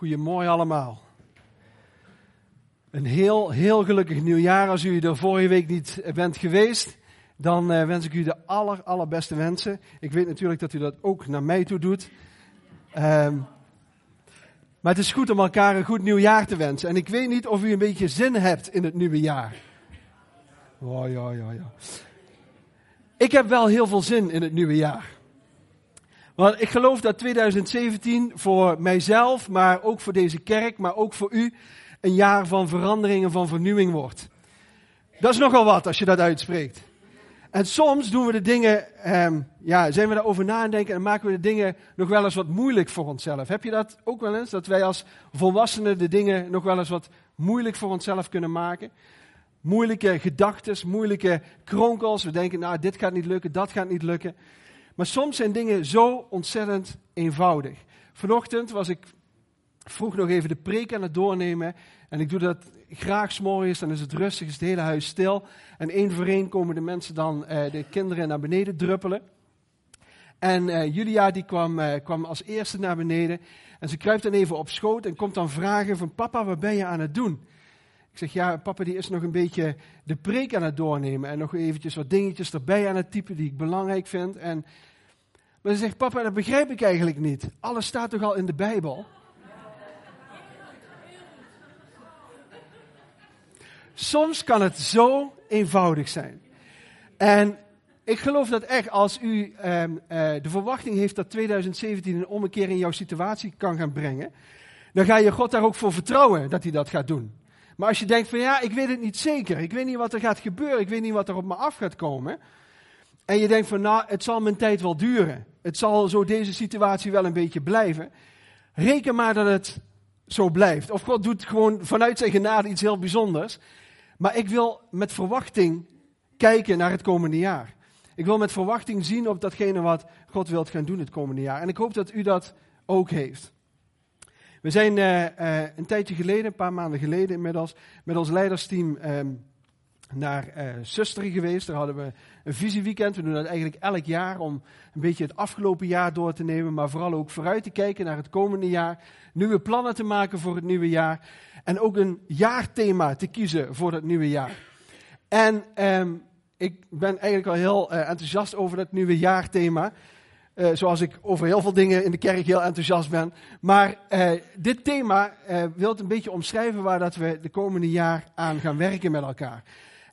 Goedemorgen allemaal. Een heel, heel gelukkig nieuwjaar. Als u er vorige week niet bent geweest, dan uh, wens ik u de aller, allerbeste wensen. Ik weet natuurlijk dat u dat ook naar mij toe doet. Um, maar het is goed om elkaar een goed nieuwjaar te wensen. En ik weet niet of u een beetje zin hebt in het nieuwe jaar. Oh, ja, ja, ja. Ik heb wel heel veel zin in het nieuwe jaar. Want ik geloof dat 2017 voor mijzelf, maar ook voor deze kerk, maar ook voor u, een jaar van verandering en van vernieuwing wordt. Dat is nogal wat als je dat uitspreekt. En soms doen we de dingen, um, ja, zijn we daarover na aan denken en maken we de dingen nog wel eens wat moeilijk voor onszelf. Heb je dat ook wel eens? Dat wij als volwassenen de dingen nog wel eens wat moeilijk voor onszelf kunnen maken? Moeilijke gedachten, moeilijke kronkels. We denken, nou, dit gaat niet lukken, dat gaat niet lukken. Maar soms zijn dingen zo ontzettend eenvoudig. Vanochtend was ik vroeg nog even de preek aan het doornemen. En ik doe dat graag s'morgens, dan is het rustig, is het hele huis stil. En één voor één komen de mensen dan, uh, de kinderen naar beneden druppelen. En uh, Julia die kwam, uh, kwam als eerste naar beneden. En ze kruipt dan even op schoot en komt dan vragen van papa, wat ben je aan het doen? Ik zeg, ja, papa die is nog een beetje de preek aan het doornemen. En nog eventjes wat dingetjes erbij aan het typen die ik belangrijk vind. En, maar ze zegt, papa, dat begrijp ik eigenlijk niet. Alles staat toch al in de Bijbel? Soms kan het zo eenvoudig zijn. En ik geloof dat echt als u um, uh, de verwachting heeft dat 2017 een ommekeer in jouw situatie kan gaan brengen, dan ga je God daar ook voor vertrouwen dat hij dat gaat doen. Maar als je denkt van ja, ik weet het niet zeker, ik weet niet wat er gaat gebeuren, ik weet niet wat er op me af gaat komen. En je denkt van nou, het zal mijn tijd wel duren. Het zal zo deze situatie wel een beetje blijven. Reken maar dat het zo blijft. Of God doet gewoon vanuit zijn genade iets heel bijzonders. Maar ik wil met verwachting kijken naar het komende jaar. Ik wil met verwachting zien op datgene wat God wilt gaan doen het komende jaar. En ik hoop dat u dat ook heeft. We zijn uh, uh, een tijdje geleden, een paar maanden geleden inmiddels, met ons leidersteam um, naar uh, geweest. Daar hadden we een visieweekend. We doen dat eigenlijk elk jaar om een beetje het afgelopen jaar door te nemen, maar vooral ook vooruit te kijken naar het komende jaar. Nieuwe plannen te maken voor het nieuwe jaar. En ook een jaarthema te kiezen voor het nieuwe jaar. En um, ik ben eigenlijk al heel enthousiast over dat nieuwe jaarthema. Uh, zoals ik over heel veel dingen in de kerk heel enthousiast ben. Maar uh, dit thema wil het een beetje omschrijven waar dat we de komende jaar aan gaan werken met elkaar.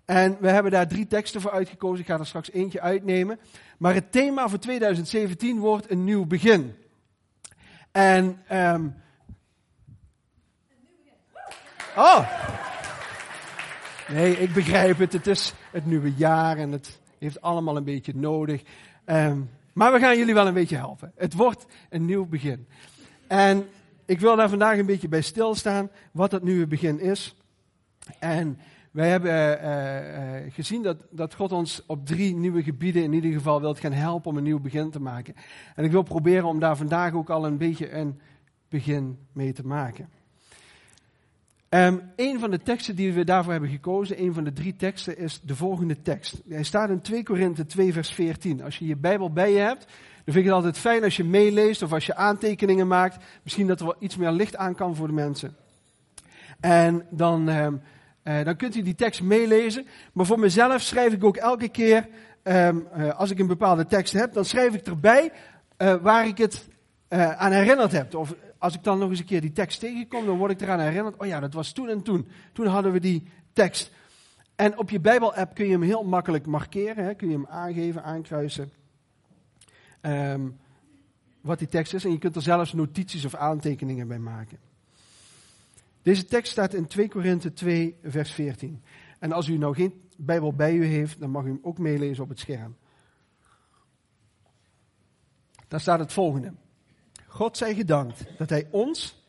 En we hebben daar drie teksten voor uitgekozen. Ik ga er straks eentje uitnemen. Maar het thema voor 2017 wordt een nieuw begin. En um, Oh. Nee, ik begrijp het. Het is het nieuwe jaar en het heeft allemaal een beetje nodig. Um, maar we gaan jullie wel een beetje helpen. Het wordt een nieuw begin. En ik wil daar vandaag een beetje bij stilstaan wat dat nieuwe begin is. En wij hebben uh, uh, gezien dat, dat God ons op drie nieuwe gebieden in ieder geval wilt gaan helpen om een nieuw begin te maken. En ik wil proberen om daar vandaag ook al een beetje een begin mee te maken. Um, een van de teksten die we daarvoor hebben gekozen, een van de drie teksten, is de volgende tekst. Hij staat in 2 Korinthe 2 vers 14. Als je je Bijbel bij je hebt, dan vind ik het altijd fijn als je meeleest of als je aantekeningen maakt. Misschien dat er wel iets meer licht aan kan voor de mensen. En dan, um, uh, dan kunt u die tekst meelezen. Maar voor mezelf schrijf ik ook elke keer, um, uh, als ik een bepaalde tekst heb, dan schrijf ik erbij uh, waar ik het aan herinnerd heb. Of als ik dan nog eens een keer die tekst tegenkom, dan word ik eraan herinnerd. Oh ja, dat was toen en toen. Toen hadden we die tekst. En op je Bijbel-app kun je hem heel makkelijk markeren. Hè? Kun je hem aangeven, aankruisen. Um, wat die tekst is. En je kunt er zelfs notities of aantekeningen bij maken. Deze tekst staat in 2 Korinthe 2, vers 14. En als u nou geen Bijbel bij u heeft, dan mag u hem ook meelezen op het scherm. Daar staat het volgende. God zij gedankt dat Hij ons,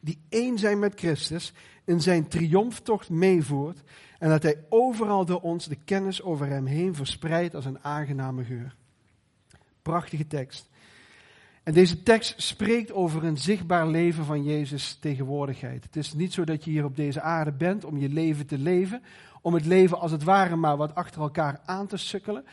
die één zijn met Christus, in zijn triomftocht meevoert en dat Hij overal door ons de kennis over Hem heen verspreidt als een aangename geur. Prachtige tekst. En deze tekst spreekt over een zichtbaar leven van Jezus tegenwoordigheid. Het is niet zo dat je hier op deze aarde bent om je leven te leven, om het leven als het ware maar wat achter elkaar aan te sukkelen.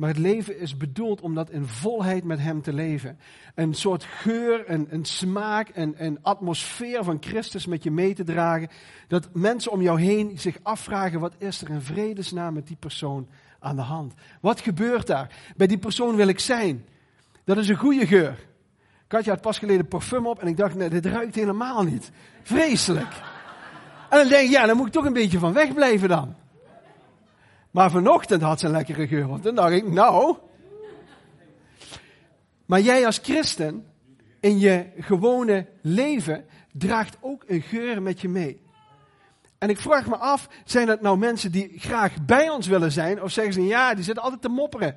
Maar het leven is bedoeld om dat in volheid met Hem te leven. Een soort geur, een, een smaak, een, een atmosfeer van Christus met je mee te dragen. Dat mensen om jou heen zich afvragen, wat is er in vredesnaam met die persoon aan de hand? Wat gebeurt daar? Bij die persoon wil ik zijn. Dat is een goede geur. Katja had pas geleden parfum op en ik dacht, nee, dit ruikt helemaal niet. Vreselijk. En dan denk ik, ja, dan moet ik toch een beetje van wegblijven dan. Maar vanochtend had ze een lekkere geur. Want dan dacht ik, nou. Maar jij als christen, in je gewone leven, draagt ook een geur met je mee. En ik vraag me af, zijn dat nou mensen die graag bij ons willen zijn? Of zeggen ze, ja, die zitten altijd te mopperen.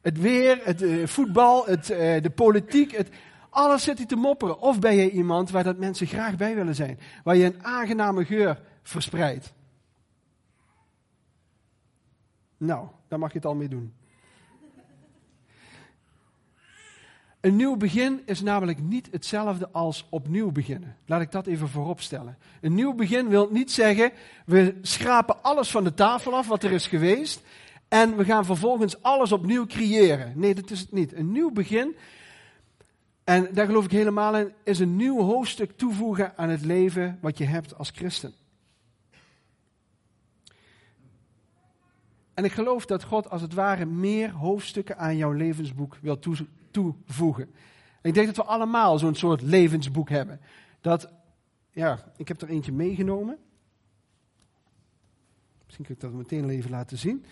Het weer, het uh, voetbal, het, uh, de politiek, het, alles zit hij te mopperen. Of ben je iemand waar dat mensen graag bij willen zijn? Waar je een aangename geur verspreidt. Nou, daar mag je het al mee doen. Een nieuw begin is namelijk niet hetzelfde als opnieuw beginnen. Laat ik dat even voorop stellen. Een nieuw begin wil niet zeggen, we schrapen alles van de tafel af wat er is geweest en we gaan vervolgens alles opnieuw creëren. Nee, dat is het niet. Een nieuw begin, en daar geloof ik helemaal in, is een nieuw hoofdstuk toevoegen aan het leven wat je hebt als christen. En ik geloof dat God als het ware meer hoofdstukken aan jouw levensboek wil toevoegen. En ik denk dat we allemaal zo'n soort levensboek hebben. Dat, ja, ik heb er eentje meegenomen. Misschien kun ik dat meteen even laten zien.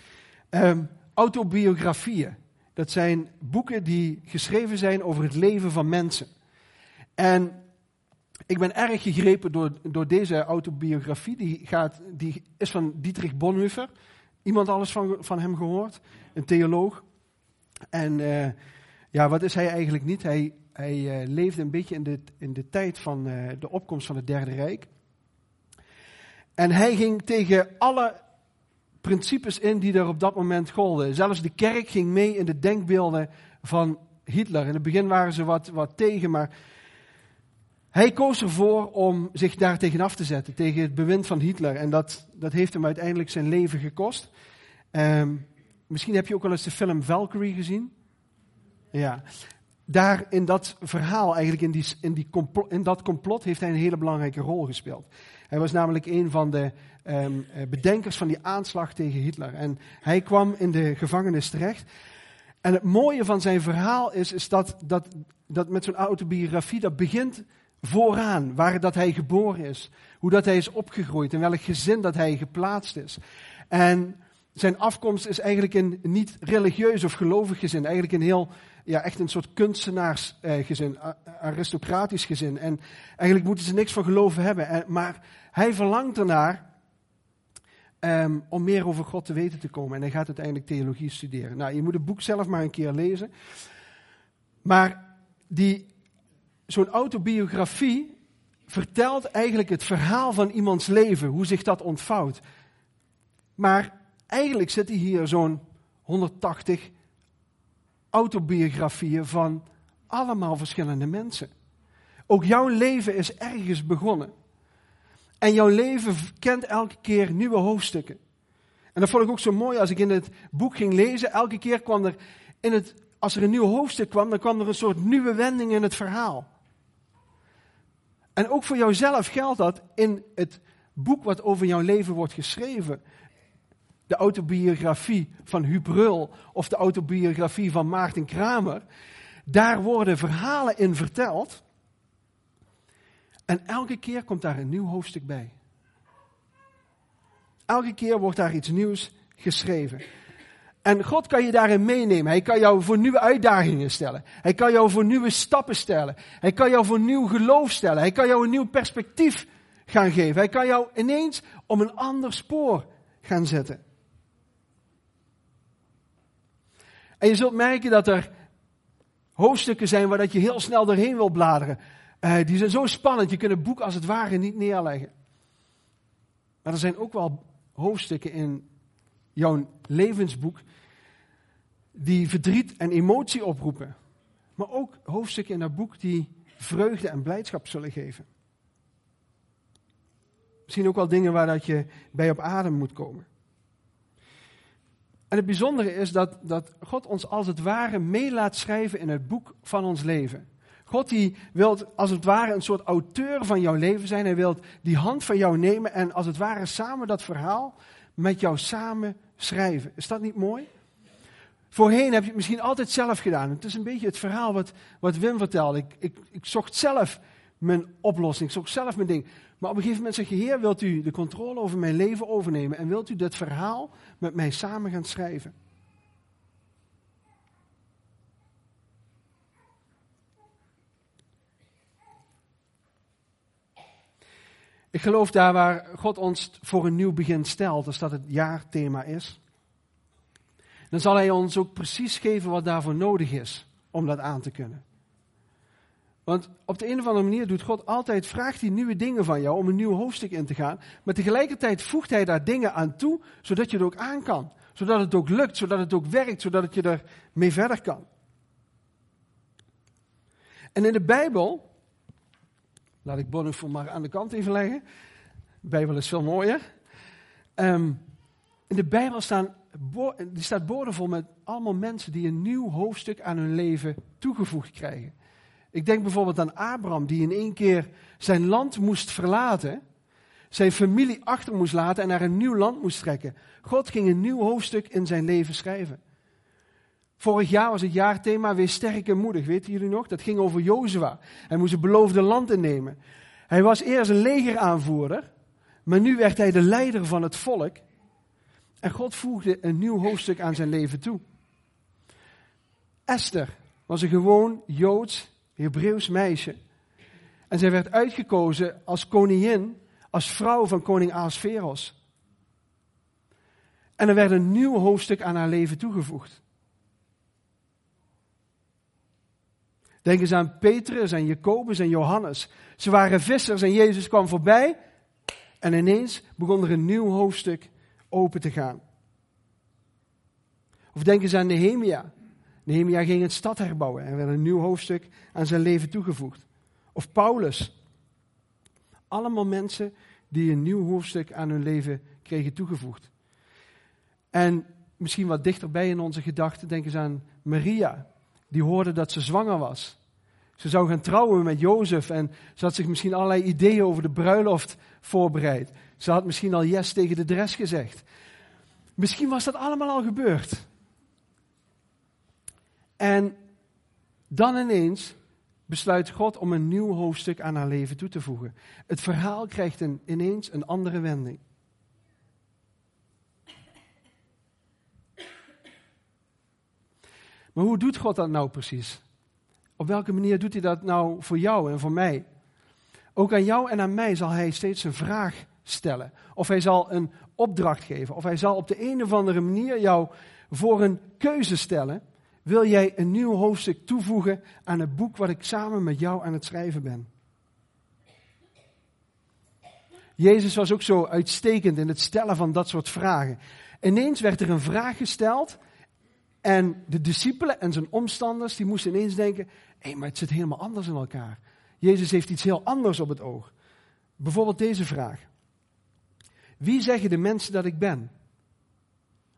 Um, autobiografieën. Dat zijn boeken die geschreven zijn over het leven van mensen. En ik ben erg gegrepen door, door deze autobiografie. Die, gaat, die is van Dietrich Bonhoeffer. Iemand alles van, van hem gehoord? Een theoloog. En uh, ja, wat is hij eigenlijk niet? Hij, hij uh, leefde een beetje in de, in de tijd van uh, de opkomst van het Derde Rijk. En hij ging tegen alle principes in die er op dat moment golden. Zelfs de kerk ging mee in de denkbeelden van Hitler. In het begin waren ze wat, wat tegen, maar hij koos ervoor om zich daar tegenaf te zetten, tegen het bewind van Hitler. En dat, dat heeft hem uiteindelijk zijn leven gekost. Um, misschien heb je ook wel eens de film Valkyrie gezien. Ja. Daar in dat verhaal, eigenlijk in, die, in, die in dat complot, heeft hij een hele belangrijke rol gespeeld. Hij was namelijk een van de um, bedenkers van die aanslag tegen Hitler. En hij kwam in de gevangenis terecht. En het mooie van zijn verhaal is, is dat, dat, dat met zo'n autobiografie, dat begint vooraan, waar dat hij geboren is, hoe dat hij is opgegroeid, in welk gezin dat hij geplaatst is. En zijn afkomst is eigenlijk een niet religieus of gelovig gezin, eigenlijk een heel, ja, echt een soort kunstenaarsgezin, aristocratisch gezin. En eigenlijk moeten ze niks van geloven hebben. maar hij verlangt ernaar um, om meer over God te weten te komen. En hij gaat uiteindelijk theologie studeren. Nou, je moet het boek zelf maar een keer lezen. Maar die zo'n autobiografie vertelt eigenlijk het verhaal van iemands leven, hoe zich dat ontvouwt. Maar eigenlijk zitten hier zo'n 180 autobiografieën van allemaal verschillende mensen. Ook jouw leven is ergens begonnen. En jouw leven kent elke keer nieuwe hoofdstukken. En dat vond ik ook zo mooi als ik in het boek ging lezen. Elke keer kwam er, in het, als er een nieuw hoofdstuk kwam, dan kwam er een soort nieuwe wending in het verhaal. En ook voor jouzelf geldt dat in het boek wat over jouw leven wordt geschreven. De autobiografie van Huub of de autobiografie van Maarten Kramer. Daar worden verhalen in verteld. En elke keer komt daar een nieuw hoofdstuk bij. Elke keer wordt daar iets nieuws geschreven. En God kan je daarin meenemen. Hij kan jou voor nieuwe uitdagingen stellen. Hij kan jou voor nieuwe stappen stellen. Hij kan jou voor nieuw geloof stellen. Hij kan jou een nieuw perspectief gaan geven. Hij kan jou ineens om een ander spoor gaan zetten. En je zult merken dat er hoofdstukken zijn waar dat je heel snel doorheen wil bladeren. Uh, die zijn zo spannend, je kunt het boek als het ware niet neerleggen. Maar er zijn ook wel hoofdstukken in jouw levensboek die verdriet en emotie oproepen. Maar ook hoofdstukken in dat boek die vreugde en blijdschap zullen geven. Misschien ook wel dingen waar dat je bij op adem moet komen. En het bijzondere is dat, dat God ons als het ware mee laat schrijven in het boek van ons leven. God die wil als het ware een soort auteur van jouw leven zijn. Hij wil die hand van jou nemen en als het ware samen dat verhaal met jou samen schrijven. Is dat niet mooi? Voorheen heb je het misschien altijd zelf gedaan. Het is een beetje het verhaal wat, wat Wim vertelde. Ik, ik, ik zocht zelf mijn oplossing, ik zocht zelf mijn ding. Maar op een gegeven moment zeg je, Heer, wilt u de controle over mijn leven overnemen en wilt u dit verhaal met mij samen gaan schrijven? Ik geloof daar waar God ons voor een nieuw begin stelt, als dat het jaarthema is, dan zal Hij ons ook precies geven wat daarvoor nodig is om dat aan te kunnen. Want op de een of andere manier doet God altijd, vraagt hij nieuwe dingen van jou om een nieuw hoofdstuk in te gaan. Maar tegelijkertijd voegt hij daar dingen aan toe, zodat je het ook aan kan. Zodat het ook lukt, zodat het ook werkt, zodat het je er mee verder kan. En in de Bijbel, laat ik Bonhoeffer maar aan de kant even leggen. De Bijbel is veel mooier. Um, in de Bijbel staan, die staat boordevol met allemaal mensen die een nieuw hoofdstuk aan hun leven toegevoegd krijgen. Ik denk bijvoorbeeld aan Abraham, die in één keer zijn land moest verlaten, zijn familie achter moest laten en naar een nieuw land moest trekken. God ging een nieuw hoofdstuk in zijn leven schrijven. Vorig jaar was het jaarthema weer sterk en moedig, weten jullie nog? Dat ging over Jozua. Hij moest het beloofde land innemen. Hij was eerst een legeraanvoerder, maar nu werd hij de leider van het volk. En God voegde een nieuw hoofdstuk aan zijn leven toe. Esther was een gewoon Joods Hebreeuws meisje. En zij werd uitgekozen als koningin, als vrouw van koning Ahasveros. En er werd een nieuw hoofdstuk aan haar leven toegevoegd. Denk eens aan Petrus en Jacobus en Johannes. Ze waren vissers en Jezus kwam voorbij. En ineens begon er een nieuw hoofdstuk open te gaan. Of denk eens aan Nehemia. Nehemia ging het stad herbouwen en werd een nieuw hoofdstuk aan zijn leven toegevoegd. Of Paulus. Allemaal mensen die een nieuw hoofdstuk aan hun leven kregen toegevoegd. En misschien wat dichterbij in onze gedachten, denk eens aan Maria. Die hoorde dat ze zwanger was. Ze zou gaan trouwen met Jozef en ze had zich misschien allerlei ideeën over de bruiloft voorbereid. Ze had misschien al yes tegen de dress gezegd. Misschien was dat allemaal al gebeurd. En dan ineens besluit God om een nieuw hoofdstuk aan haar leven toe te voegen. Het verhaal krijgt een, ineens een andere wending. Maar hoe doet God dat nou precies? Op welke manier doet hij dat nou voor jou en voor mij? Ook aan jou en aan mij zal hij steeds een vraag stellen. Of hij zal een opdracht geven. Of hij zal op de een of andere manier jou voor een keuze stellen wil jij een nieuw hoofdstuk toevoegen aan het boek wat ik samen met jou aan het schrijven ben. Jezus was ook zo uitstekend in het stellen van dat soort vragen. Ineens werd er een vraag gesteld en de discipelen en zijn omstanders die moesten ineens denken, hé, maar het zit helemaal anders in elkaar. Jezus heeft iets heel anders op het oog. Bijvoorbeeld deze vraag. Wie zeggen de mensen dat ik ben?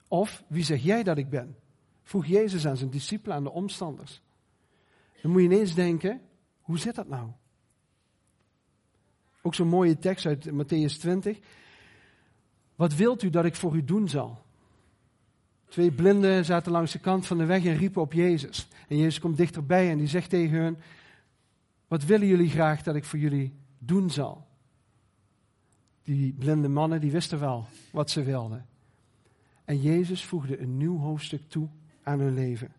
Of wie zeg jij dat ik ben? Vroeg Jezus aan zijn discipelen, aan de omstanders. Dan moet je ineens denken, hoe zit dat nou? Ook zo'n mooie tekst uit Matthäus 20. Wat wilt u dat ik voor u doen zal? Twee blinden zaten langs de kant van de weg en riepen op Jezus. En Jezus komt dichterbij en die zegt tegen hen: Wat willen jullie graag dat ik voor jullie doen zal? Die blinde mannen die wisten wel wat ze wilden. En Jezus voegde een nieuw hoofdstuk toe aan hun leven?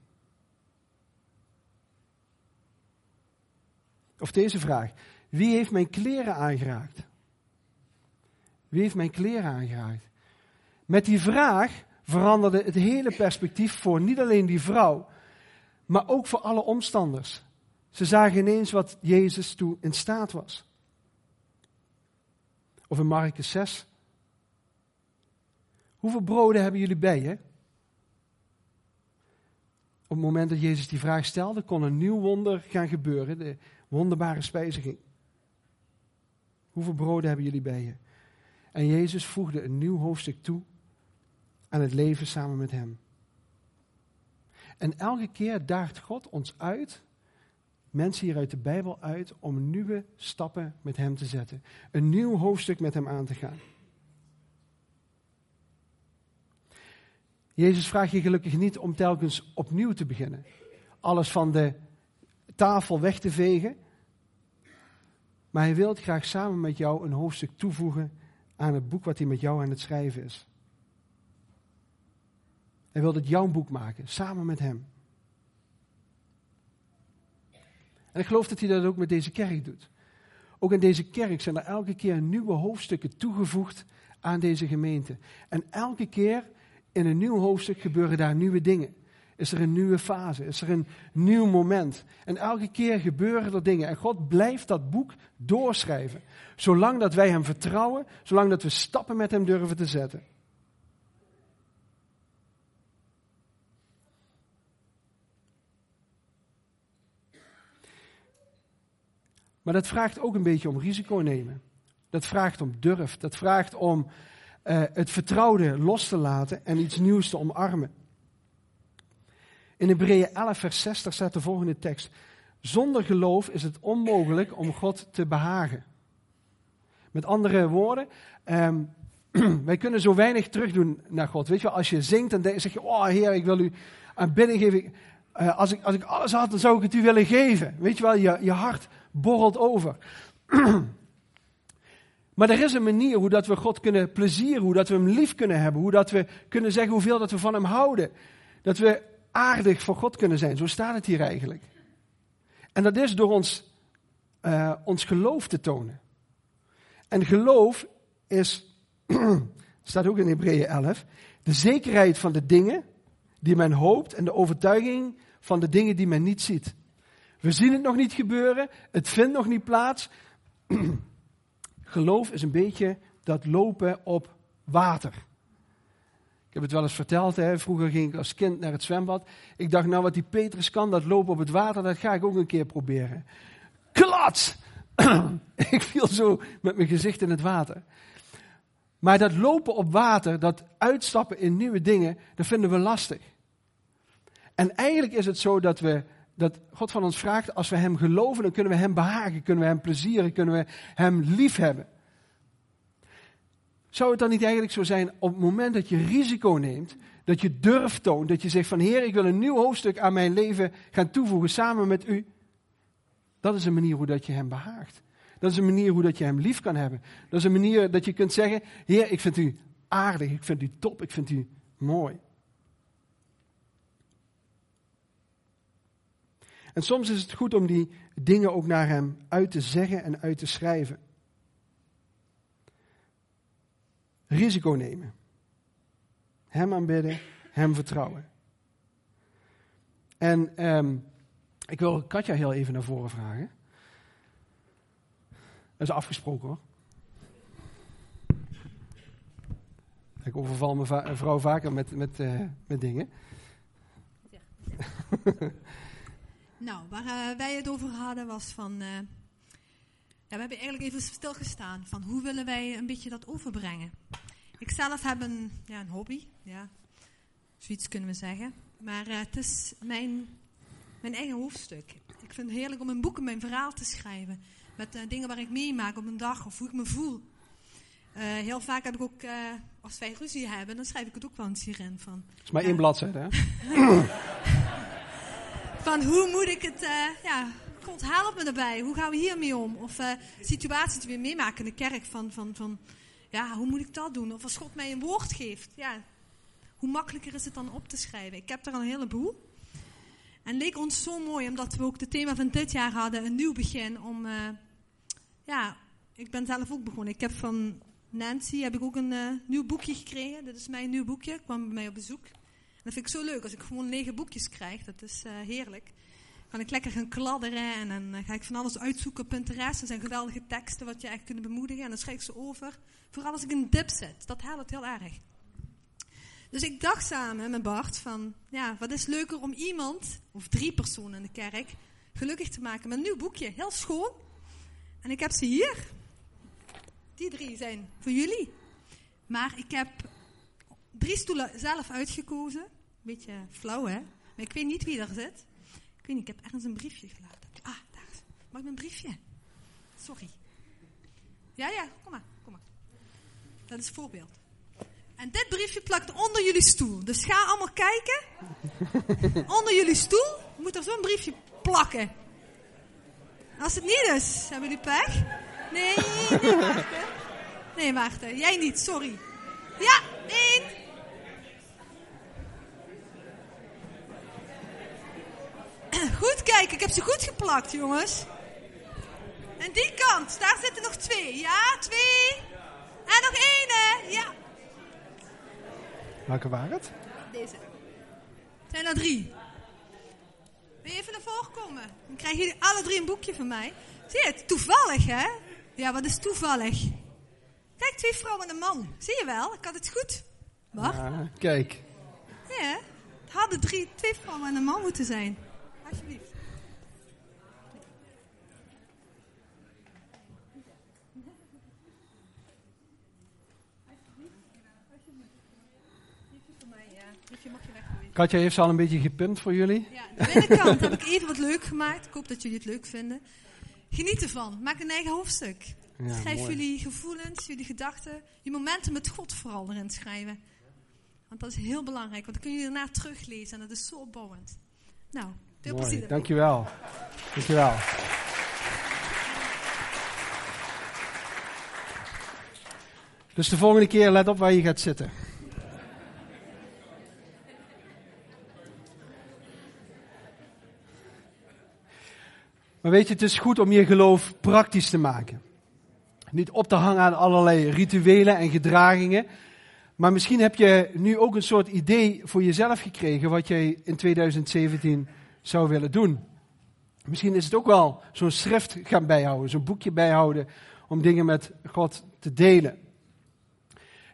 Of deze vraag. Wie heeft mijn kleren aangeraakt? Wie heeft mijn kleren aangeraakt? Met die vraag veranderde het hele perspectief voor niet alleen die vrouw, maar ook voor alle omstanders. Ze zagen ineens wat Jezus toe in staat was. Of in Marcus 6. Hoeveel broden hebben jullie bij je? op het moment dat Jezus die vraag stelde, kon een nieuw wonder gaan gebeuren. De wonderbare spijziging. Hoeveel broden hebben jullie bij je? En Jezus voegde een nieuw hoofdstuk toe aan het leven samen met hem. En elke keer daagt God ons uit, mensen hier uit de Bijbel uit, om nieuwe stappen met Hem te zetten. Een nieuw hoofdstuk met Hem aan te gaan. Jezus vraagt je gelukkig niet om telkens opnieuw te beginnen. Alles van de tafel weg te vegen. Maar hij wil graag samen met jou een hoofdstuk toevoegen aan het boek wat hij met jou aan het schrijven is. Hij wil het jouw boek maken, samen met hem. En ik geloof dat hij dat ook met deze kerk doet. Ook in deze kerk zijn er elke keer nieuwe hoofdstukken toegevoegd aan deze gemeente. En elke keer in een nieuw hoofdstuk gebeuren daar nieuwe dingen. Is er een nieuwe fase? Is er een nieuw moment? En elke keer gebeuren er dingen. En God blijft dat boek doorschrijven. Zolang dat wij Hem vertrouwen, zolang dat we stappen met Hem durven te zetten. Maar dat vraagt ook een beetje om risico nemen. Dat vraagt om durf. Dat vraagt om uh, het vertrouwde los te laten en iets nieuws te omarmen. In Hebreeën 11, vers 60 staat de volgende tekst. Zonder geloof is het onmogelijk om God te behagen. Met andere woorden, um, wij kunnen zo weinig terugdoen naar God. Weet je wel, als je zingt, dan zeg je, oh Heer, ik wil u aanbidding geven. Uh, als, ik, als ik alles had, dan zou ik het u willen geven. Weet je wel, je, je hart borrelt over. Maar er is een manier hoe dat we God kunnen plezieren, hoe dat we hem lief kunnen hebben, hoe dat we kunnen zeggen hoeveel dat we van hem houden. Dat we aardig voor God kunnen zijn. Zo staat het hier eigenlijk. En dat is door ons, uh, ons geloof te tonen. En geloof is, staat ook in Hebreeën 11, de zekerheid van de dingen die men hoopt en de overtuiging van de dingen die men niet ziet. We zien het nog niet gebeuren, het vindt nog niet plaats. Geloof is een beetje dat lopen op water. Ik heb het wel eens verteld, hè? vroeger ging ik als kind naar het zwembad. Ik dacht, nou wat die Petrus kan, dat lopen op het water, dat ga ik ook een keer proberen. Klats! ik viel zo met mijn gezicht in het water. Maar dat lopen op water, dat uitstappen in nieuwe dingen, dat vinden we lastig. En eigenlijk is het zo dat we dat God van ons vraagt, als we Hem geloven, dan kunnen we Hem behagen, kunnen we Hem plezieren, kunnen we Hem lief hebben. Zou het dan niet eigenlijk zo zijn, op het moment dat je risico neemt, dat je durft toont, dat je zegt van Heer, ik wil een nieuw hoofdstuk aan mijn leven gaan toevoegen samen met U. Dat is een manier hoe dat je Hem behaagt. Dat is een manier hoe dat je Hem lief kan hebben. Dat is een manier dat je kunt zeggen, Heer, ik vind U aardig, ik vind U top, ik vind U mooi. En soms is het goed om die dingen ook naar Hem uit te zeggen en uit te schrijven. Risico nemen. Hem aanbidden, Hem vertrouwen. En um, ik wil Katja heel even naar voren vragen. Dat is afgesproken hoor. Ik overval mijn vrouw vaker met, met, uh, met dingen. Ja. Nou, waar uh, wij het over hadden was van. Uh, ja, we hebben eigenlijk even stilgestaan van hoe willen wij een beetje dat overbrengen. Ik zelf heb een, ja, een hobby, ja, zoiets kunnen we zeggen. Maar uh, het is mijn, mijn eigen hoofdstuk. Ik vind het heerlijk om een boek en mijn verhaal te schrijven. Met dingen waar ik meemaak op een dag of hoe ik me voel. heel vaak heb ik ook, als wij ruzie hebben, dan schrijf ik het ook wel eens hierin. Van, het is maar één bladzijde, hè? van hoe moet ik het, uh, ja, God help me erbij, hoe gaan we hiermee om? Of uh, situaties die we meemaken in de kerk van, van, van, ja, hoe moet ik dat doen? Of als God mij een woord geeft, ja, hoe makkelijker is het dan op te schrijven? Ik heb er al een heleboel. En leek ons zo mooi, omdat we ook het thema van dit jaar hadden, een nieuw begin, om, uh, ja, ik ben zelf ook begonnen. Ik heb van Nancy heb ik ook een nieuw boekje gekregen. Dit is mijn nieuw boekje, kwam bij mij op bezoek dat vind ik zo leuk. Als ik gewoon lege boekjes krijg, dat is uh, heerlijk. Kan ik lekker gaan kladderen en dan uh, ga ik van alles uitzoeken Pinterest. Er zijn geweldige teksten wat je echt kunnen bemoedigen. En dan schrijf ik ze over. Vooral als ik een dip zit. Dat helpt heel erg. Dus ik dacht samen met Bart van, ja, wat is leuker om iemand, of drie personen in de kerk, gelukkig te maken met een nieuw boekje. Heel schoon. En ik heb ze hier. Die drie zijn voor jullie. Maar ik heb drie stoelen zelf uitgekozen. Beetje flauw, hè? Maar ik weet niet wie er zit. Ik weet niet, ik heb ergens een briefje gelaten. Ah, daar is. Mag ik mijn briefje? Sorry. Ja, ja, kom maar, kom maar. Dat is voorbeeld. En dit briefje plakt onder jullie stoel. Dus ga allemaal kijken. onder jullie stoel moet er zo'n briefje plakken. Als het niet is, hebben jullie pech? Nee, nee, Maarten. Nee, Maarten. Jij niet, sorry. Ja, één. Kijken, ik heb ze goed geplakt, jongens. En die kant, daar zitten nog twee. Ja, twee. En nog één, hè. Ja. Welke waren het? Deze. Zijn er drie. Wil je even naar voren komen? Dan krijgen jullie alle drie een boekje van mij. Zie je het? Toevallig, hè? Ja, wat is toevallig? Kijk, twee vrouwen en een man. Zie je wel? Ik had het goed. Wacht. Ja, kijk. Ja, het hadden drie, twee vrouwen en een man moeten zijn. Alsjeblieft. Katja heeft ze al een beetje gepimpt voor jullie. Ja, de binnenkant heb ik even wat leuk gemaakt. Ik hoop dat jullie het leuk vinden. Geniet ervan. Maak een eigen hoofdstuk. Ja, Schrijf mooi. jullie gevoelens, jullie gedachten, je momenten met God vooral erin schrijven. Want dat is heel belangrijk, want dan kun je daarna teruglezen en dat is zo opbouwend. Nou, veel Mooi, plezier. dankjewel. Dankjewel. Dus de volgende keer let op waar je gaat zitten. Maar weet je, het is goed om je geloof praktisch te maken. Niet op te hangen aan allerlei rituelen en gedragingen. Maar misschien heb je nu ook een soort idee voor jezelf gekregen wat jij in 2017 zou willen doen. Misschien is het ook wel zo'n schrift gaan bijhouden, zo'n boekje bijhouden om dingen met God te delen.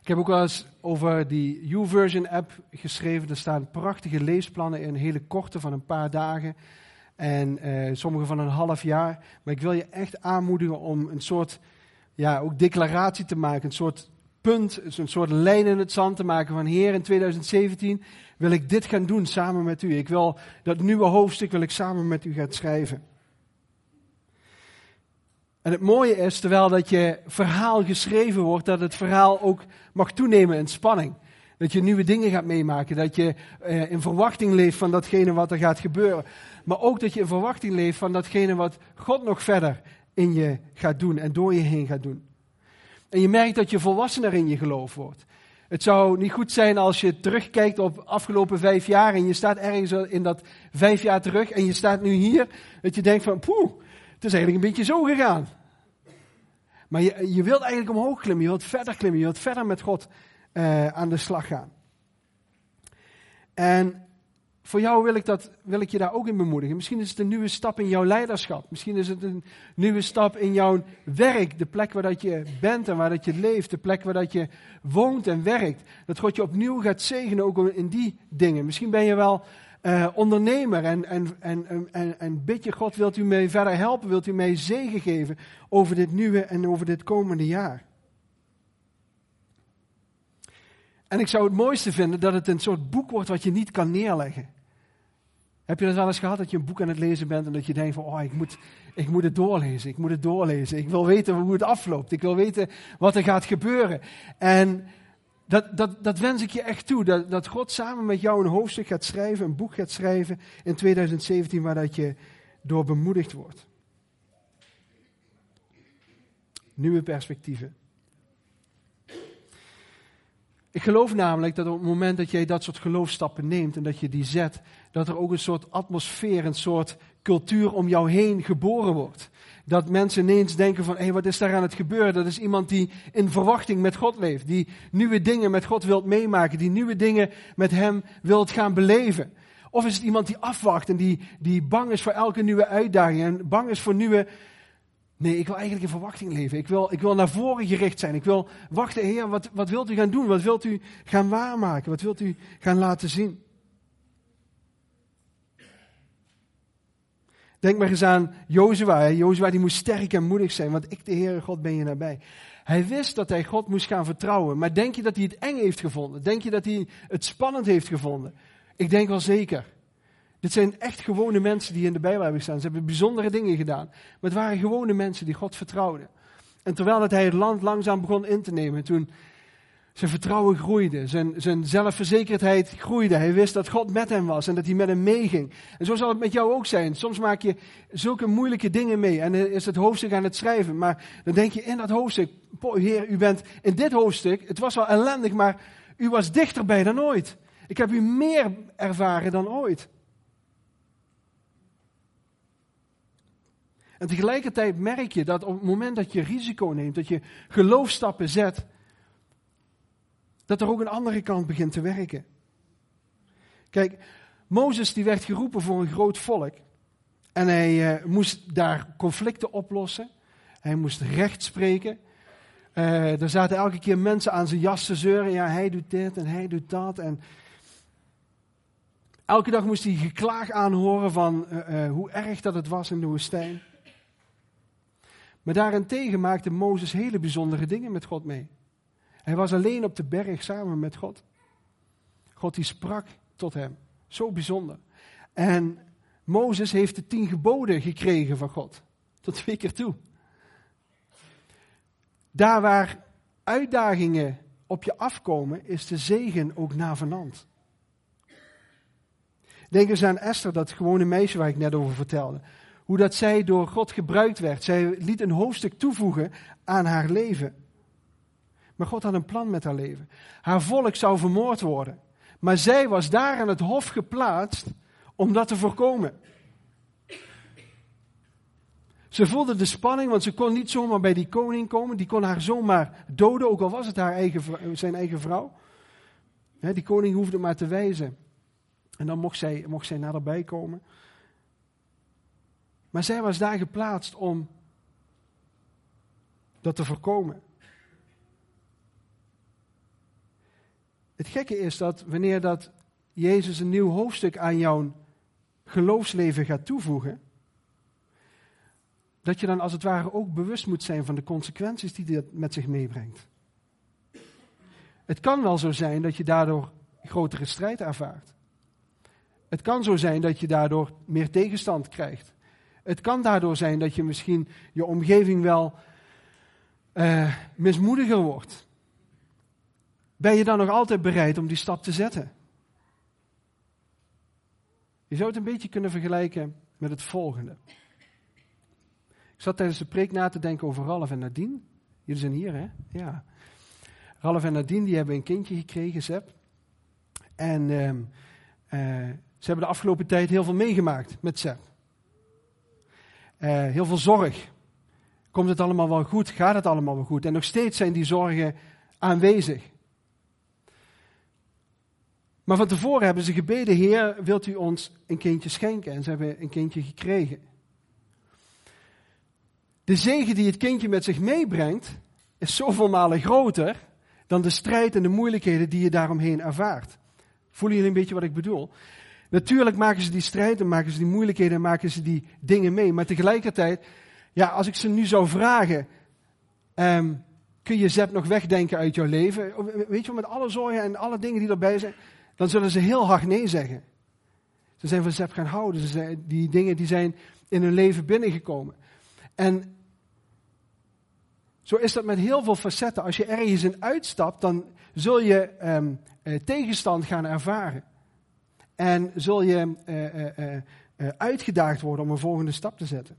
Ik heb ook wel eens over die YouVersion app geschreven. Er staan prachtige leesplannen in, hele korte van een paar dagen. En eh, sommige van een half jaar. Maar ik wil je echt aanmoedigen om een soort ja, ook declaratie te maken. Een soort punt, een soort lijn in het zand te maken van Heer, in 2017 wil ik dit gaan doen samen met u. Ik wil dat nieuwe hoofdstuk wil ik samen met u gaan schrijven. En het mooie is, terwijl dat je verhaal geschreven wordt, dat het verhaal ook mag toenemen in spanning. Dat je nieuwe dingen gaat meemaken, dat je eh, in verwachting leeft van datgene wat er gaat gebeuren. Maar ook dat je in verwachting leeft van datgene wat God nog verder in je gaat doen en door je heen gaat doen. En je merkt dat je volwassener in je geloof wordt. Het zou niet goed zijn als je terugkijkt op afgelopen vijf jaar en je staat ergens in dat vijf jaar terug en je staat nu hier, dat je denkt van, poeh, het is eigenlijk een beetje zo gegaan. Maar je, je wilt eigenlijk omhoog klimmen, je wilt verder klimmen, je wilt verder met God uh, aan de slag gaan. En voor jou wil ik, dat, wil ik je daar ook in bemoedigen. Misschien is het een nieuwe stap in jouw leiderschap. Misschien is het een nieuwe stap in jouw werk. De plek waar dat je bent en waar dat je leeft. De plek waar dat je woont en werkt. Dat God je opnieuw gaat zegenen ook in die dingen. Misschien ben je wel uh, ondernemer en, en, en, en, en bid je God, wilt u mij verder helpen? Wilt u mij zegen geven over dit nieuwe en over dit komende jaar? En ik zou het mooiste vinden dat het een soort boek wordt wat je niet kan neerleggen. Heb je dat wel eens gehad dat je een boek aan het lezen bent en dat je denkt van, oh, ik moet, ik moet het doorlezen, ik moet het doorlezen. Ik wil weten hoe het afloopt, ik wil weten wat er gaat gebeuren. En dat, dat, dat wens ik je echt toe, dat, dat God samen met jou een hoofdstuk gaat schrijven, een boek gaat schrijven in 2017 waar dat je door bemoedigd wordt. Nieuwe perspectieven. Ik geloof namelijk dat op het moment dat jij dat soort geloofstappen neemt en dat je die zet, dat er ook een soort atmosfeer, een soort cultuur om jou heen geboren wordt. Dat mensen ineens denken van, hé, hey, wat is daar aan het gebeuren? Dat is iemand die in verwachting met God leeft, die nieuwe dingen met God wilt meemaken, die nieuwe dingen met Hem wilt gaan beleven. Of is het iemand die afwacht en die, die bang is voor elke nieuwe uitdaging en bang is voor nieuwe Nee, ik wil eigenlijk in verwachting leven. Ik wil, ik wil naar voren gericht zijn. Ik wil wachten, Heer, wat, wat wilt u gaan doen? Wat wilt u gaan waarmaken? Wat wilt u gaan laten zien? Denk maar eens aan Jozua. Jozua die moest sterk en moedig zijn, want ik, de Heere God, ben je nabij. Hij wist dat hij God moest gaan vertrouwen. Maar denk je dat hij het eng heeft gevonden? Denk je dat hij het spannend heeft gevonden? Ik denk wel zeker. Dit zijn echt gewone mensen die in de Bijbel hebben gestaan. Ze hebben bijzondere dingen gedaan. Maar het waren gewone mensen die God vertrouwden. En terwijl het hij het land langzaam begon in te nemen, toen zijn vertrouwen groeide, zijn, zijn zelfverzekerdheid groeide. Hij wist dat God met hem was en dat hij met hem meeging. En zo zal het met jou ook zijn. Soms maak je zulke moeilijke dingen mee en is het hoofdstuk aan het schrijven. Maar dan denk je in dat hoofdstuk, Heer, u bent in dit hoofdstuk, het was wel ellendig, maar u was dichterbij dan ooit. Ik heb u meer ervaren dan ooit. En tegelijkertijd merk je dat op het moment dat je risico neemt, dat je geloofstappen zet, dat er ook een andere kant begint te werken. Kijk, Mozes die werd geroepen voor een groot volk. En hij uh, moest daar conflicten oplossen. Hij moest recht spreken. Uh, er zaten elke keer mensen aan zijn jas te zeuren. Ja, hij doet dit en hij doet dat. En elke dag moest hij geklaag aanhoren van uh, hoe erg dat het was in de woestijn. Maar daarentegen maakte Mozes hele bijzondere dingen met God mee. Hij was alleen op de berg samen met God. God die sprak tot hem. Zo bijzonder. En Mozes heeft de tien geboden gekregen van God. Tot twee keer toe. Daar waar uitdagingen op je afkomen, is de zegen ook navenant. Denk eens aan Esther, dat gewone meisje waar ik net over vertelde. Hoe dat zij door God gebruikt werd. Zij liet een hoofdstuk toevoegen aan haar leven. Maar God had een plan met haar leven. Haar volk zou vermoord worden. Maar zij was daar aan het hof geplaatst om dat te voorkomen. Ze voelde de spanning, want ze kon niet zomaar bij die koning komen. Die kon haar zomaar doden, ook al was het haar eigen, zijn eigen vrouw. die koning hoefde maar te wijzen. En dan mocht zij, mocht zij naderbij komen. Maar zij was daar geplaatst om dat te voorkomen. Het gekke is dat wanneer dat Jezus een nieuw hoofdstuk aan jouw geloofsleven gaat toevoegen, dat je dan als het ware ook bewust moet zijn van de consequenties die dit met zich meebrengt. Het kan wel zo zijn dat je daardoor grotere strijd ervaart. Het kan zo zijn dat je daardoor meer tegenstand krijgt. Het kan daardoor zijn dat je misschien je omgeving wel uh, mismoediger wordt. Ben je dan nog altijd bereid om die stap te zetten? Je zou het een beetje kunnen vergelijken met het volgende. Ik zat tijdens de preek na te denken over Ralf en Nadine. Jullie zijn hier, hè? Ja. Ralf en Nadine die hebben een kindje gekregen, Zep. En uh, uh, ze hebben de afgelopen tijd heel veel meegemaakt met Zep. Uh, heel veel zorg. Komt het allemaal wel goed? Gaat het allemaal wel goed? En nog steeds zijn die zorgen aanwezig. Maar van tevoren hebben ze gebeden, Heer, wilt u ons een kindje schenken? En ze hebben een kindje gekregen. De zegen die het kindje met zich meebrengt, is zoveel malen groter dan de strijd en de moeilijkheden die je daaromheen ervaart. Voelen jullie een beetje wat ik bedoel? Natuurlijk maken ze die strijd en maken ze die moeilijkheden en maken ze die dingen mee. Maar tegelijkertijd, ja, als ik ze nu zou vragen, um, kun je Zep nog wegdenken uit jouw leven? Weet je, met alle zorgen en alle dingen die erbij zijn, dan zullen ze heel hard nee zeggen. Ze zijn van Zep gaan houden. Ze zijn, die dingen die zijn in hun leven binnengekomen. En zo is dat met heel veel facetten. Als je ergens in uitstapt, dan zul je um, tegenstand gaan ervaren. En zul je uh, uh, uitgedaagd worden om een volgende stap te zetten.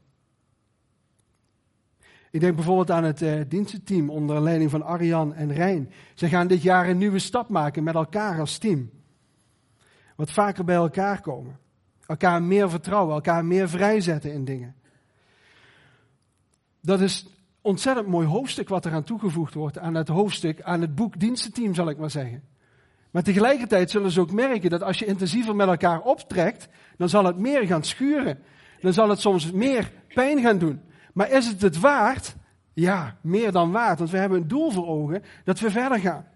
Ik denk bijvoorbeeld aan het dienstenteam onder leiding van Arjan en Rijn. Ze gaan dit jaar een nieuwe stap maken met elkaar als team. Wat vaker bij elkaar komen. Elkaar meer vertrouwen, elkaar meer vrijzetten in dingen. Dat is ontzettend mooi hoofdstuk wat eraan toegevoegd wordt aan het hoofdstuk, aan het boek dienstenteam zal ik maar zeggen. Maar tegelijkertijd zullen ze ook merken dat als je intensiever met elkaar optrekt, dan zal het meer gaan schuren. Dan zal het soms meer pijn gaan doen. Maar is het het waard? Ja, meer dan waard. Want we hebben een doel voor ogen dat we verder gaan.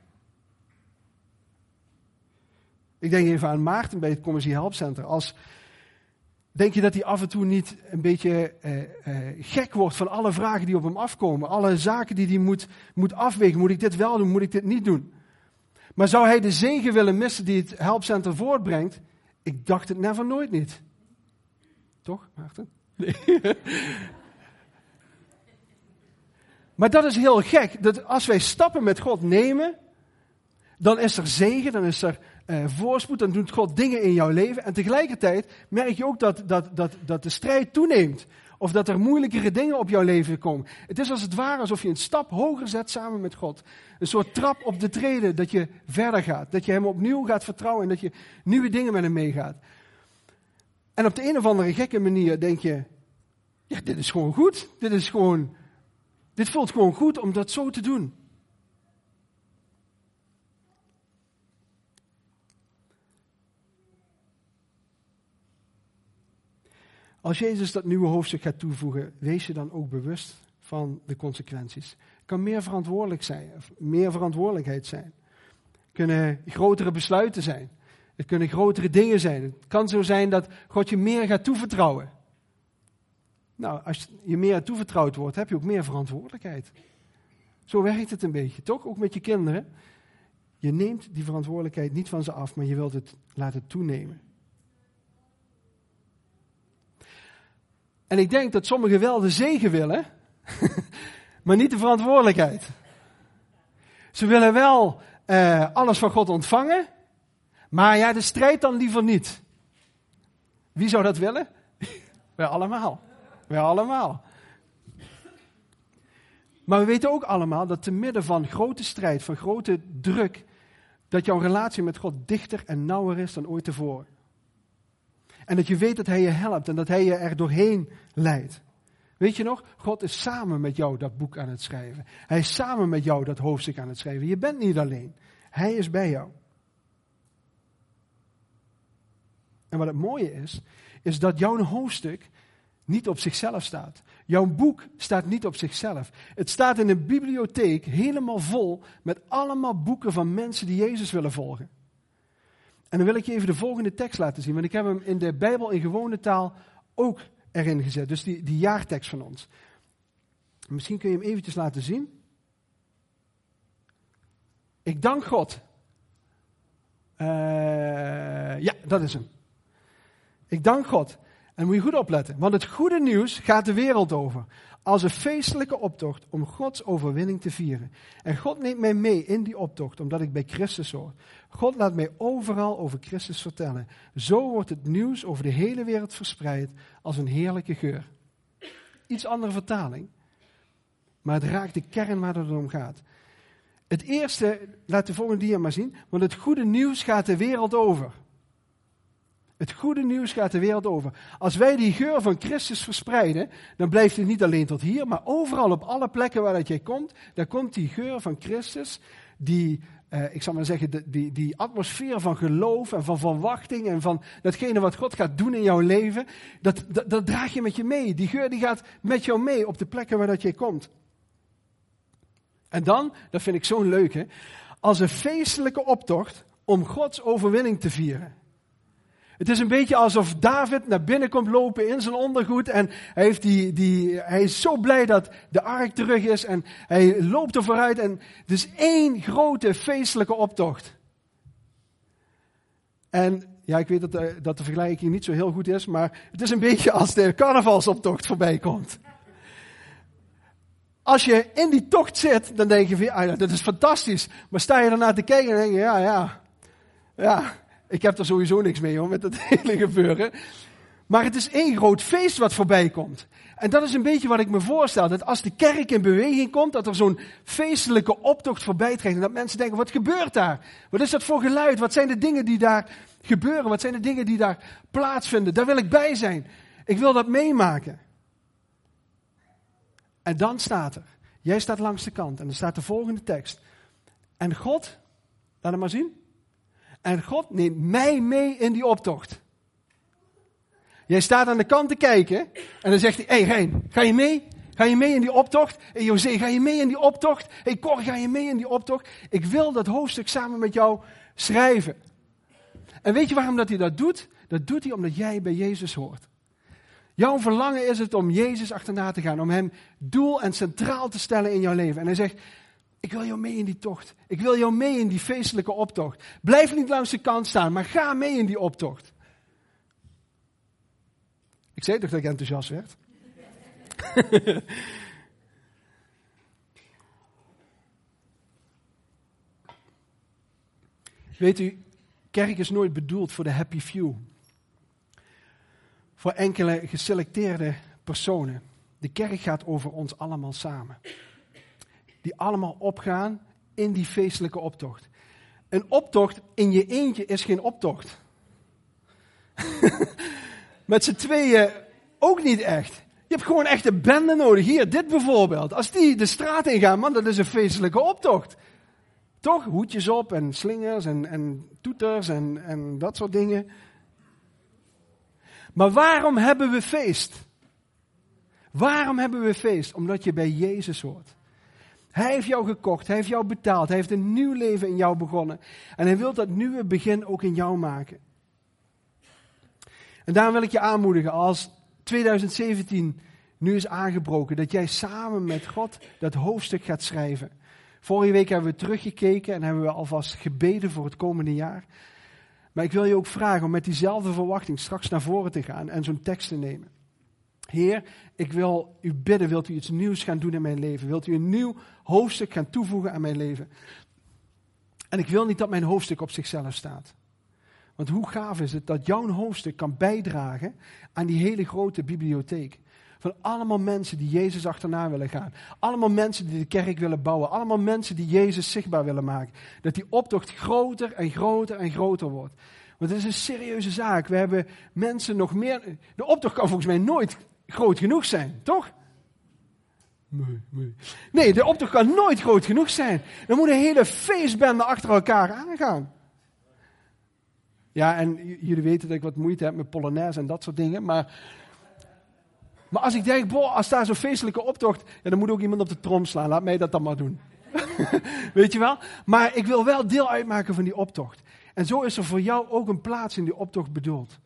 Ik denk even aan Maarten bij het Commercie Help Center. Als, denk je dat hij af en toe niet een beetje eh, eh, gek wordt van alle vragen die op hem afkomen? Alle zaken die hij moet, moet afwegen. Moet ik dit wel doen? Moet ik dit niet doen? Maar zou hij de zegen willen missen die het helpcenter voortbrengt? Ik dacht het never nooit niet. Toch, Maarten? Nee. maar dat is heel gek. Dat als wij stappen met God nemen, dan is er zegen, dan is er uh, voorspoed, dan doet God dingen in jouw leven. En tegelijkertijd merk je ook dat, dat, dat, dat de strijd toeneemt. Of dat er moeilijkere dingen op jouw leven komen. Het is als het ware alsof je een stap hoger zet samen met God. Een soort trap op de treden dat je verder gaat. Dat je hem opnieuw gaat vertrouwen en dat je nieuwe dingen met hem meegaat. En op de een of andere gekke manier denk je, ja, dit is gewoon goed. Dit is gewoon, dit voelt gewoon goed om dat zo te doen. Als Jezus dat nieuwe hoofdstuk gaat toevoegen, wees je dan ook bewust van de consequenties. Het kan meer, verantwoordelijk zijn, meer verantwoordelijkheid zijn. Kunnen grotere besluiten zijn. Het kunnen grotere dingen zijn. Het kan zo zijn dat God je meer gaat toevertrouwen. Nou, als je meer toevertrouwd wordt, heb je ook meer verantwoordelijkheid. Zo werkt het een beetje, toch? Ook met je kinderen. Je neemt die verantwoordelijkheid niet van ze af, maar je wilt het laten toenemen. En ik denk dat sommigen wel de zegen willen, maar niet de verantwoordelijkheid. Ze willen wel uh, alles van God ontvangen, maar ja, de strijd dan liever niet. Wie zou dat willen? Wij allemaal. Wij allemaal. Maar we weten ook allemaal dat te midden van grote strijd, van grote druk, dat jouw relatie met God dichter en nauwer is dan ooit tevoren. En dat je weet dat Hij je helpt en dat Hij je er doorheen leidt. Weet je nog? God is samen met jou dat boek aan het schrijven. Hij is samen met jou dat hoofdstuk aan het schrijven. Je bent niet alleen. Hij is bij jou. En wat het mooie is, is dat jouw hoofdstuk niet op zichzelf staat. Jouw boek staat niet op zichzelf. Het staat in een bibliotheek helemaal vol met allemaal boeken van mensen die Jezus willen volgen. En dan wil ik je even de volgende tekst laten zien, want ik heb hem in de Bijbel in gewone taal ook erin gezet. Dus die, die jaartekst van ons. Misschien kun je hem eventjes laten zien. Ik dank God. Uh, ja, dat is hem. Ik dank God. En moet je goed opletten, want het goede nieuws gaat de wereld over. Als een feestelijke optocht om Gods overwinning te vieren. En God neemt mij mee in die optocht, omdat ik bij Christus hoor. God laat mij overal over Christus vertellen. Zo wordt het nieuws over de hele wereld verspreid als een heerlijke geur. Iets andere vertaling, maar het raakt de kern waar het om gaat. Het eerste, laat de volgende dia maar zien, want het goede nieuws gaat de wereld over. Het goede nieuws gaat de wereld over. Als wij die geur van Christus verspreiden, dan blijft het niet alleen tot hier, maar overal op alle plekken waar dat jij komt, daar komt die geur van Christus, die, eh, ik zal maar zeggen, die, die atmosfeer van geloof en van verwachting en van datgene wat God gaat doen in jouw leven, dat, dat, dat draag je met je mee. Die geur die gaat met jou mee op de plekken waar dat jij komt. En dan, dat vind ik zo'n leuke, als een feestelijke optocht om Gods overwinning te vieren. Het is een beetje alsof David naar binnen komt lopen in zijn ondergoed en hij, heeft die, die, hij is zo blij dat de ark terug is en hij loopt er vooruit en het is één grote feestelijke optocht. En ja, ik weet dat de, dat de vergelijking niet zo heel goed is, maar het is een beetje als de carnavalsoptocht voorbij komt. Als je in die tocht zit, dan denk je van, ja, dat is fantastisch. Maar sta je ernaar te kijken en denk je, ja, ja, ja, ik heb er sowieso niks mee hoor, met het hele gebeuren. Maar het is één groot feest wat voorbij komt. En dat is een beetje wat ik me voorstel. Dat als de kerk in beweging komt, dat er zo'n feestelijke optocht voorbij trekt. En dat mensen denken, wat gebeurt daar? Wat is dat voor geluid? Wat zijn de dingen die daar gebeuren? Wat zijn de dingen die daar plaatsvinden? Daar wil ik bij zijn. Ik wil dat meemaken. En dan staat er, jij staat langs de kant en er staat de volgende tekst. En God, laat hem maar zien. En God neemt mij mee in die optocht. Jij staat aan de kant te kijken en dan zegt hij, hey Rijn, ga je mee? Ga je mee in die optocht? Hey José, ga je mee in die optocht? hey Cor, ga je mee in die optocht? Ik wil dat hoofdstuk samen met jou schrijven. En weet je waarom dat hij dat doet? Dat doet hij omdat jij bij Jezus hoort. Jouw verlangen is het om Jezus achterna te gaan, om Hem doel en centraal te stellen in jouw leven. En hij zegt, ik wil jou mee in die tocht. Ik wil jou mee in die feestelijke optocht. Blijf niet langs de kant staan, maar ga mee in die optocht. Ik zei toch dat ik enthousiast werd? Weet u, kerk is nooit bedoeld voor de happy few. Voor enkele geselecteerde personen. De kerk gaat over ons allemaal samen. Die allemaal opgaan in die feestelijke optocht. Een optocht in je eentje is geen optocht. Met z'n tweeën ook niet echt. Je hebt gewoon echt een bende nodig. Hier, dit bijvoorbeeld. Als die de straat ingaan, man, dat is een feestelijke optocht. Toch? Hoedjes op en slingers en, en toeters en, en dat soort dingen. Maar waarom hebben we feest? Waarom hebben we feest? Omdat je bij Jezus hoort. Hij heeft jou gekocht, hij heeft jou betaald, hij heeft een nieuw leven in jou begonnen. En hij wil dat nieuwe begin ook in jou maken. En daarom wil ik je aanmoedigen als 2017 nu is aangebroken, dat jij samen met God dat hoofdstuk gaat schrijven. Vorige week hebben we teruggekeken en hebben we alvast gebeden voor het komende jaar. Maar ik wil je ook vragen om met diezelfde verwachting straks naar voren te gaan en zo'n tekst te nemen. Heer, ik wil u bidden, wilt u iets nieuws gaan doen in mijn leven? Wilt u een nieuw hoofdstuk gaan toevoegen aan mijn leven? En ik wil niet dat mijn hoofdstuk op zichzelf staat. Want hoe gaaf is het dat jouw hoofdstuk kan bijdragen aan die hele grote bibliotheek. Van allemaal mensen die Jezus achterna willen gaan. Allemaal mensen die de kerk willen bouwen. Allemaal mensen die Jezus zichtbaar willen maken. Dat die optocht groter en groter en groter wordt. Want het is een serieuze zaak. We hebben mensen nog meer. De optocht kan volgens mij nooit groot genoeg zijn, toch? Nee, nee. nee, de optocht kan nooit groot genoeg zijn. Er moet een hele feestbende achter elkaar aangaan. Ja, en jullie weten dat ik wat moeite heb met Polonaise en dat soort dingen. Maar, maar als ik denk, boh, als daar zo'n feestelijke optocht, ja, dan moet ook iemand op de trom slaan. Laat mij dat dan maar doen. Weet je wel? Maar ik wil wel deel uitmaken van die optocht. En zo is er voor jou ook een plaats in die optocht bedoeld.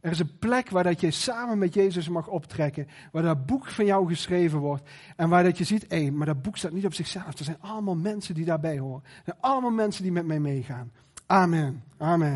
Er is een plek waar dat je samen met Jezus mag optrekken. Waar dat boek van jou geschreven wordt. En waar dat je ziet, hé, maar dat boek staat niet op zichzelf. Er zijn allemaal mensen die daarbij horen. Er zijn allemaal mensen die met mij meegaan. Amen. Amen.